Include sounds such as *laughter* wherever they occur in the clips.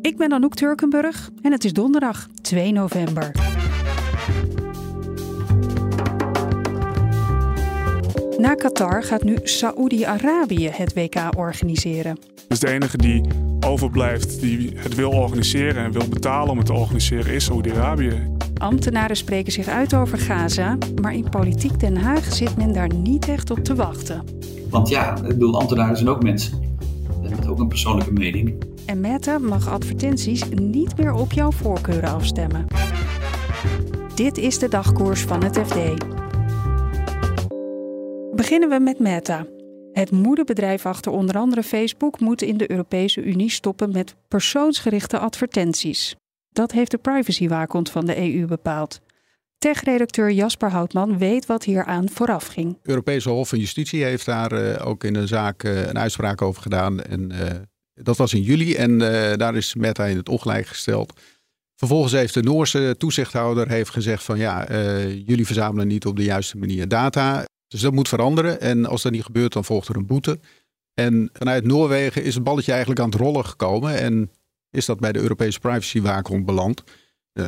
Ik ben Anouk Turkenburg en het is donderdag 2 november. Na Qatar gaat nu Saoedi-Arabië het WK organiseren. Dus de enige die overblijft die het wil organiseren en wil betalen om het te organiseren is Saoedi-Arabië. Ambtenaren spreken zich uit over Gaza, maar in politiek Den Haag zit men daar niet echt op te wachten. Want ja, ik bedoel, ambtenaren zijn ook mensen. Ook een persoonlijke mening. En Meta mag advertenties niet meer op jouw voorkeuren afstemmen. Dit is de dagkoers van het FD. Beginnen we met Meta. Het moederbedrijf achter onder andere Facebook moet in de Europese Unie stoppen met persoonsgerichte advertenties. Dat heeft de privacywaakhond van de EU bepaald. Tech-redacteur Jasper Houtman weet wat hieraan vooraf ging. Het Europese Hof van Justitie heeft daar uh, ook in een zaak uh, een uitspraak over gedaan. En uh, dat was in juli en daar is Meta in het ongelijk gesteld. Vervolgens heeft de Noorse toezichthouder heeft gezegd van ja, jullie verzamelen niet op de juiste manier data. Dus dat moet veranderen. En als dat niet gebeurt, dan volgt er een boete. En vanuit Noorwegen is het balletje eigenlijk aan het rollen gekomen. En is dat bij de Europese privacywaakhond beland.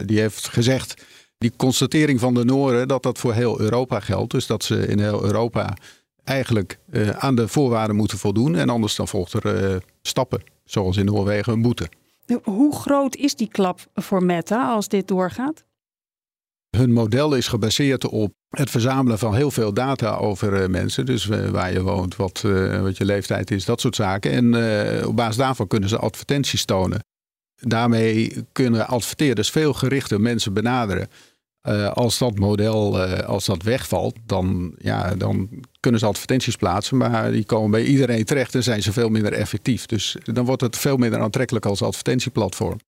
die heeft gezegd, die constatering van de Noren, dat dat voor heel Europa geldt. Dus dat ze in heel Europa eigenlijk uh, aan de voorwaarden moeten voldoen. En anders dan volgt er uh, stappen, zoals in Noorwegen een boete. Hoe groot is die klap voor Meta als dit doorgaat? Hun model is gebaseerd op het verzamelen van heel veel data over uh, mensen. Dus waar je woont, wat, wat je leeftijd is, dat soort zaken. En op basis daarvan kunnen ze advertenties tonen. Daarmee kunnen adverteerders veel gerichter mensen benaderen. Uh, als dat model uh, als dat wegvalt, dan, ja, dan kunnen ze advertenties plaatsen, maar die komen bij iedereen terecht en zijn ze veel minder effectief. Dus dan wordt het veel minder aantrekkelijk als advertentieplatform.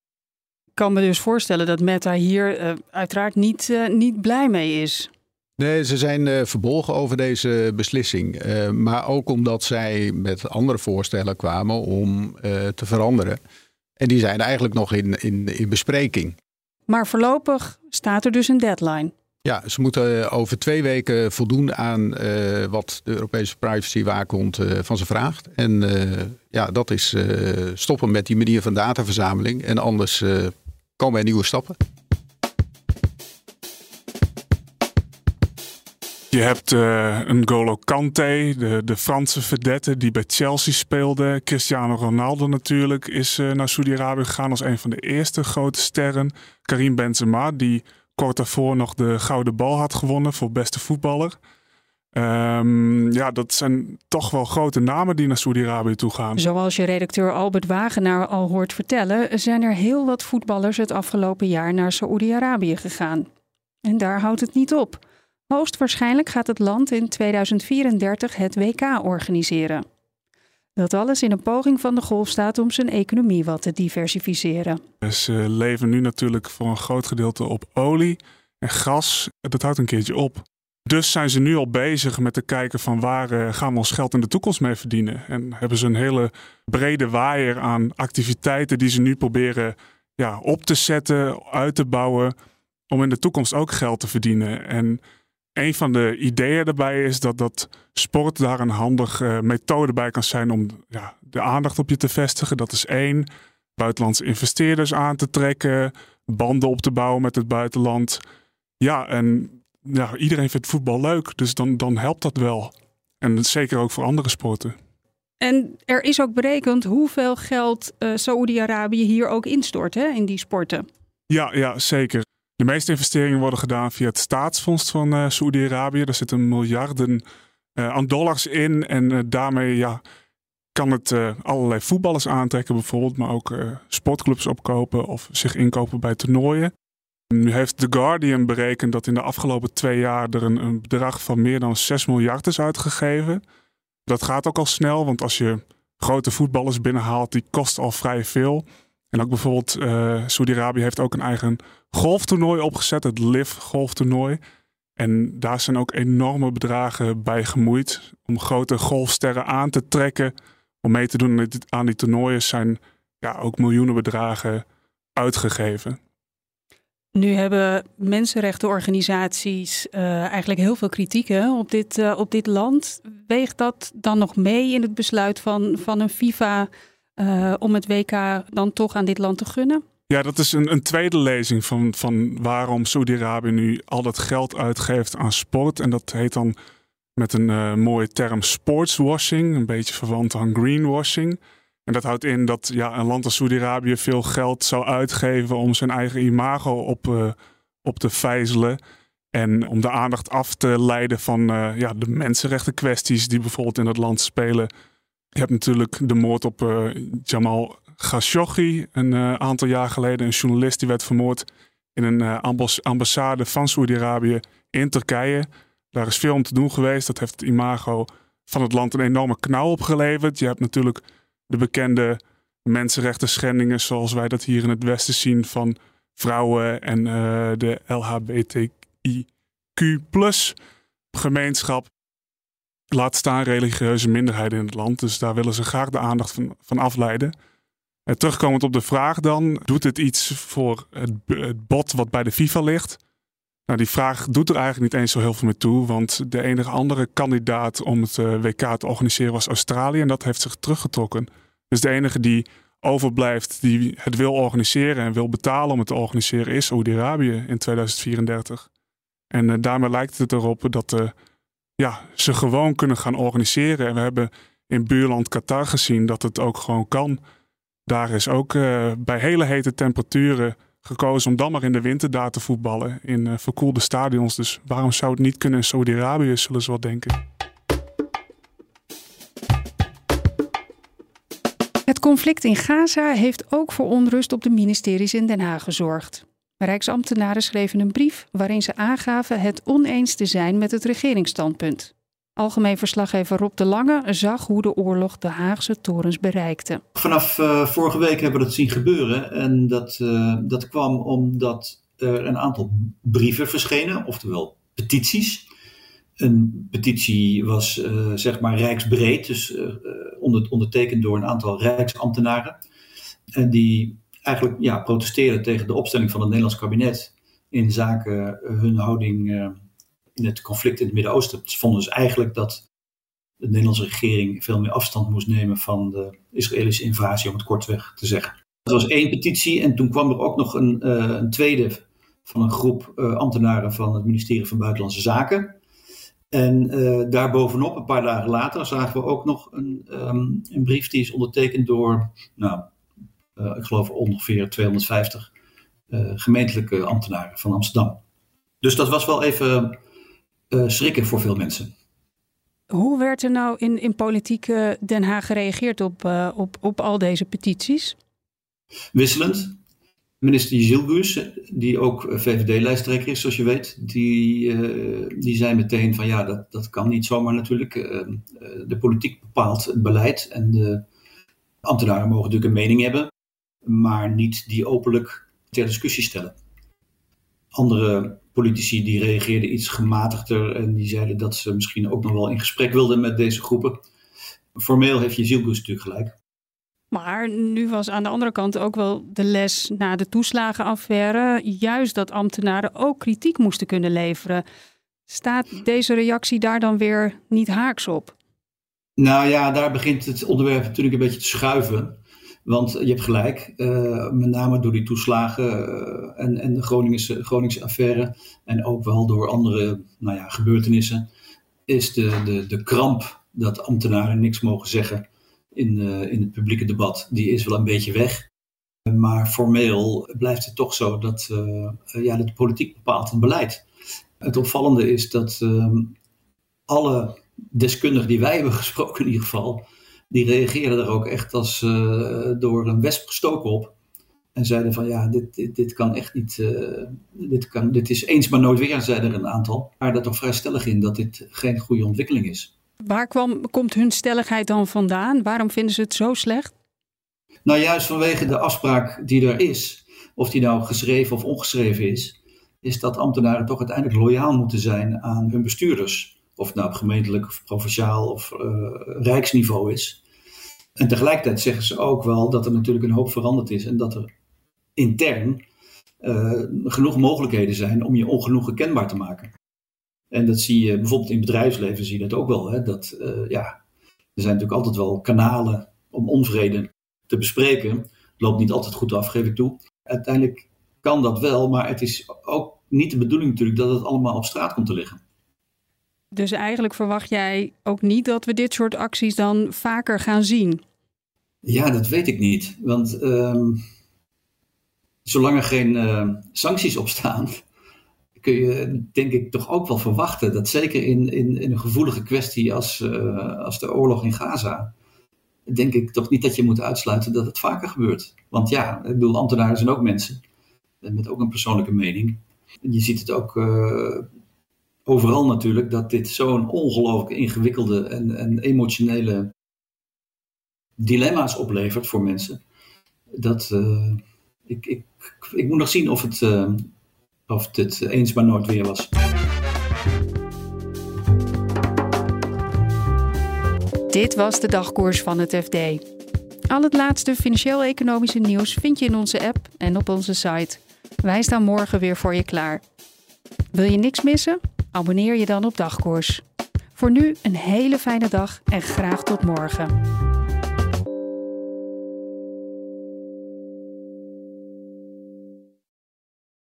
Ik kan me dus voorstellen dat Meta hier uh, uiteraard niet, niet blij mee is. Nee, ze zijn verbolgen over deze beslissing. maar ook omdat zij met andere voorstellen kwamen om te veranderen. En die zijn eigenlijk nog in, in, in bespreking. Maar voorlopig staat er dus een deadline. Ja, ze moeten over twee weken voldoen aan uh, wat de Europese privacywaakhond uh, van ze vraagt. En ja, dat is stoppen met die manier van dataverzameling. En anders komen er nieuwe stappen. Je hebt uh, een Golo Kante, de, de Franse vedette die bij Chelsea speelde. Cristiano Ronaldo natuurlijk is uh, naar Saudi-Arabië gegaan als een van de eerste grote sterren. Karim Benzema, die kort daarvoor nog de gouden bal had gewonnen voor beste voetballer. Um, ja, dat zijn toch wel grote namen die naar Saudi-Arabië toe gaan. Zoals je redacteur Albert Wagenaar al hoort vertellen, zijn er heel wat voetballers het afgelopen jaar naar Saudi-Arabië gegaan. En daar houdt het niet op. Hoogstwaarschijnlijk gaat het land in 2034 het WK organiseren. Dat alles in een poging van de golfstaat om zijn economie wat te diversificeren. Ze leven nu natuurlijk voor een groot gedeelte op olie en gas. Dat houdt een keertje op. Dus zijn ze nu al bezig met te kijken van waar eh, gaan we ons geld in de toekomst mee verdienen. En hebben ze een hele brede waaier aan activiteiten die ze nu proberen ja, op te zetten, uit te bouwen. Om in de toekomst ook geld te verdienen. En een van de ideeën daarbij is dat, dat sport daar een handige uh, methode bij kan zijn om ja, de aandacht op je te vestigen. Dat is één. Buitenlandse investeerders aan te trekken, banden op te bouwen met het buitenland. Ja, en ja, iedereen vindt voetbal leuk, dus dan, dan helpt dat wel. En zeker ook voor andere sporten. En er is ook berekend hoeveel geld uh, Saoedi-Arabië hier ook instort hè, in die sporten. Ja, ja, zeker. De meeste investeringen worden gedaan via het staatsfonds van uh, Saoedi-Arabië. Daar zitten miljarden uh, aan dollars in. En uh, daarmee ja, kan het allerlei voetballers aantrekken, bijvoorbeeld, maar ook sportclubs opkopen of zich inkopen bij toernooien. Nu heeft The Guardian berekend dat in de afgelopen twee jaar er een, een bedrag van meer dan 6 miljard is uitgegeven. Dat gaat ook al snel, want als je grote voetballers binnenhaalt, die kost al vrij veel. En ook bijvoorbeeld Saudi-Arabië heeft ook een eigen golftoernooi opgezet, het LIV golftoernooi. En daar zijn ook enorme bedragen bij gemoeid om grote golfsterren aan te trekken. Om mee te doen aan die toernooien zijn ja, ook miljoenen bedragen uitgegeven. Nu hebben mensenrechtenorganisaties uh, eigenlijk heel veel kritiek hè, op, dit, uh, op dit land. Weegt dat dan nog mee in het besluit van, van een FIFA uh, om het WK dan toch aan dit land te gunnen? Ja, dat is een, een tweede lezing van, van waarom Saudi-Arabië nu al dat geld uitgeeft aan sport. En dat heet dan met een mooie term sportswashing, een beetje verwant aan greenwashing. En dat houdt in dat ja, een land als Saudi-Arabië veel geld zou uitgeven om zijn eigen imago op, uh, op te vijzelen. En om de aandacht af te leiden van uh, ja, de mensenrechten kwesties die bijvoorbeeld in het land spelen. Je hebt natuurlijk de moord op Jamal Khashoggi een aantal jaar geleden. Een journalist die werd vermoord in een ambassade van Saudi-Arabië in Turkije. Daar is veel om te doen geweest. Dat heeft het imago van het land een enorme knauw opgeleverd. Je hebt natuurlijk de bekende mensenrechten schendingen zoals wij dat hier in het Westen zien van vrouwen en uh, de LHBTIQ gemeenschap. Laat staan religieuze minderheden in het land. Dus daar willen ze graag de aandacht van, van afleiden. En terugkomend op de vraag dan, doet het iets voor het, het bod wat bij de FIFA ligt? Nou, die vraag doet er eigenlijk niet eens zo heel veel meer toe, want de enige andere kandidaat om het eh, WK te organiseren was Australië en dat heeft zich teruggetrokken. Dus de enige die overblijft die het wil organiseren en wil betalen om het te organiseren is Saudi-Arabië in 2034. En uh, daarmee lijkt het erop dat uh, ja, ze gewoon kunnen gaan organiseren. En we hebben in buurland Qatar gezien dat het ook gewoon kan. Daar is ook uh, bij hele hete temperaturen gekozen om dan maar in de winter daar te voetballen in verkoelde stadions. Dus waarom zou het niet kunnen in Saudi-Arabië, zullen ze wel denken. Het conflict in Gaza heeft ook voor onrust op de ministeries in Den Haag gezorgd. Rijksambtenaren schreven een brief waarin ze aangaven het oneens te zijn met het regeringsstandpunt. Algemeen verslaggever Rob de Lange zag hoe de oorlog de Haagse torens bereikte. Vanaf uh, vorige week hebben we dat zien gebeuren. En dat, uh, dat kwam omdat er een aantal brieven verschenen, oftewel petities. Een petitie was uh, zeg maar rijksbreed, dus onder, ondertekend door een aantal rijksambtenaren. En die eigenlijk ja, protesteerden tegen de opstelling van het Nederlands kabinet in zaken hun houding in het conflict in het Midden-Oosten. Vonden dus eigenlijk dat de Nederlandse regering veel meer afstand moest nemen van de Israëlische invasie, om het kortweg te zeggen. Dat was één petitie en toen kwam er ook nog een, een tweede van een groep ambtenaren van het ministerie van Buitenlandse Zaken. En uh, daarbovenop, een paar dagen later, zagen we ook nog een, um, een brief die is ondertekend door, nou, ik geloof ongeveer 250 uh, gemeentelijke ambtenaren van Amsterdam. Dus dat was wel even schrikken voor veel mensen. Hoe werd er nou in, in politiek Den Haag gereageerd op, op, op al deze petities? Wisselend. Minister Gilgus, die ook VVD-lijsttrekker is, zoals je weet, die, uh, die zei meteen van ja, dat, dat kan niet zomaar natuurlijk. Uh, de politiek bepaalt het beleid en de ambtenaren mogen natuurlijk een mening hebben, maar niet die openlijk ter discussie stellen. Andere politici die reageerden iets gematigder en die zeiden dat ze misschien ook nog wel in gesprek wilden met deze groepen. Formeel heeft je Gilgus natuurlijk gelijk. Maar nu was aan de andere kant ook wel de les na de toeslagenaffaire. Juist dat ambtenaren ook kritiek moesten kunnen leveren. Staat deze reactie daar dan weer niet haaks op? Nou ja, daar begint het onderwerp natuurlijk een beetje te schuiven. Want je hebt gelijk, uh, met name door die toeslagen uh, en, en de Groningse, Groningse affaire. En ook wel door andere nou ja, gebeurtenissen. Is de, de, de kramp dat ambtenaren niks mogen zeggen in, uh, in het publieke debat, die is wel een beetje weg. Maar formeel blijft het toch zo dat ja, de politiek bepaalt het beleid. Het opvallende is dat uh, alle deskundigen die wij hebben *laughs* gesproken in ieder geval, die reageerden er ook echt als uh, door een wesp gestoken op. En zeiden van ja, dit, dit, dit kan echt niet, uh, dit, kan, dit is eens maar nooit weer, zeiden er een aantal. Maar dat toch vrij stellig in dat dit geen goede ontwikkeling is. Waar kwam, komt hun stelligheid dan vandaan? Waarom vinden ze het zo slecht? Nou, juist vanwege de afspraak die er is, of die nou geschreven of ongeschreven is, is dat ambtenaren toch uiteindelijk loyaal moeten zijn aan hun bestuurders. Of het nou op gemeentelijk of provinciaal of uh, rijksniveau is. En tegelijkertijd zeggen ze ook wel dat er natuurlijk een hoop veranderd is en dat er intern uh, genoeg mogelijkheden zijn om je ongenoegen kenbaar te maken. En dat zie je bijvoorbeeld in het bedrijfsleven, zie je dat ook wel. Hè? Dat, uh, ja, er zijn natuurlijk altijd wel kanalen om onvrede te bespreken. Het loopt niet altijd goed af, geef ik toe. Uiteindelijk kan dat wel, maar het is ook niet de bedoeling natuurlijk dat het allemaal op straat komt te liggen. Dus eigenlijk verwacht jij ook niet dat we dit soort acties dan vaker gaan zien? Ja, dat weet ik niet. Want uh, zolang er geen uh, sancties op staan, *laughs* kun je denk ik toch ook wel verwachten dat zeker in, in, een gevoelige kwestie als, uh, als de oorlog in Gaza, denk ik toch niet dat je moet uitsluiten dat het vaker gebeurt. Want ja, ik bedoel, ambtenaren zijn ook mensen met ook een persoonlijke mening. Je ziet het ook uh, overal natuurlijk, dat dit zo'n ongelooflijk ingewikkelde en, en emotionele dilemma's oplevert voor mensen. Dat uh, ik, ik, ik moet nog zien of het, uh, of het eens maar nooit weer was. Dit was de dagkoers van het FD. Al het laatste financieel-economische nieuws vind je in onze app en op onze site. Wij staan morgen weer voor je klaar. Wil je niks missen? Abonneer je dan op Dagkoers. Voor nu een hele fijne dag en graag tot morgen.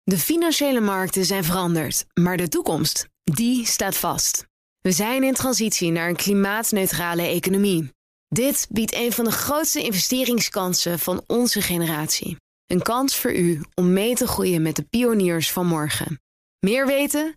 De financiële markten zijn veranderd, maar de toekomst, die staat vast. We zijn in transitie naar een klimaatneutrale economie. Dit biedt een van de grootste investeringskansen van onze generatie. Een kans voor u om mee te groeien met de pioniers van morgen. Meer weten?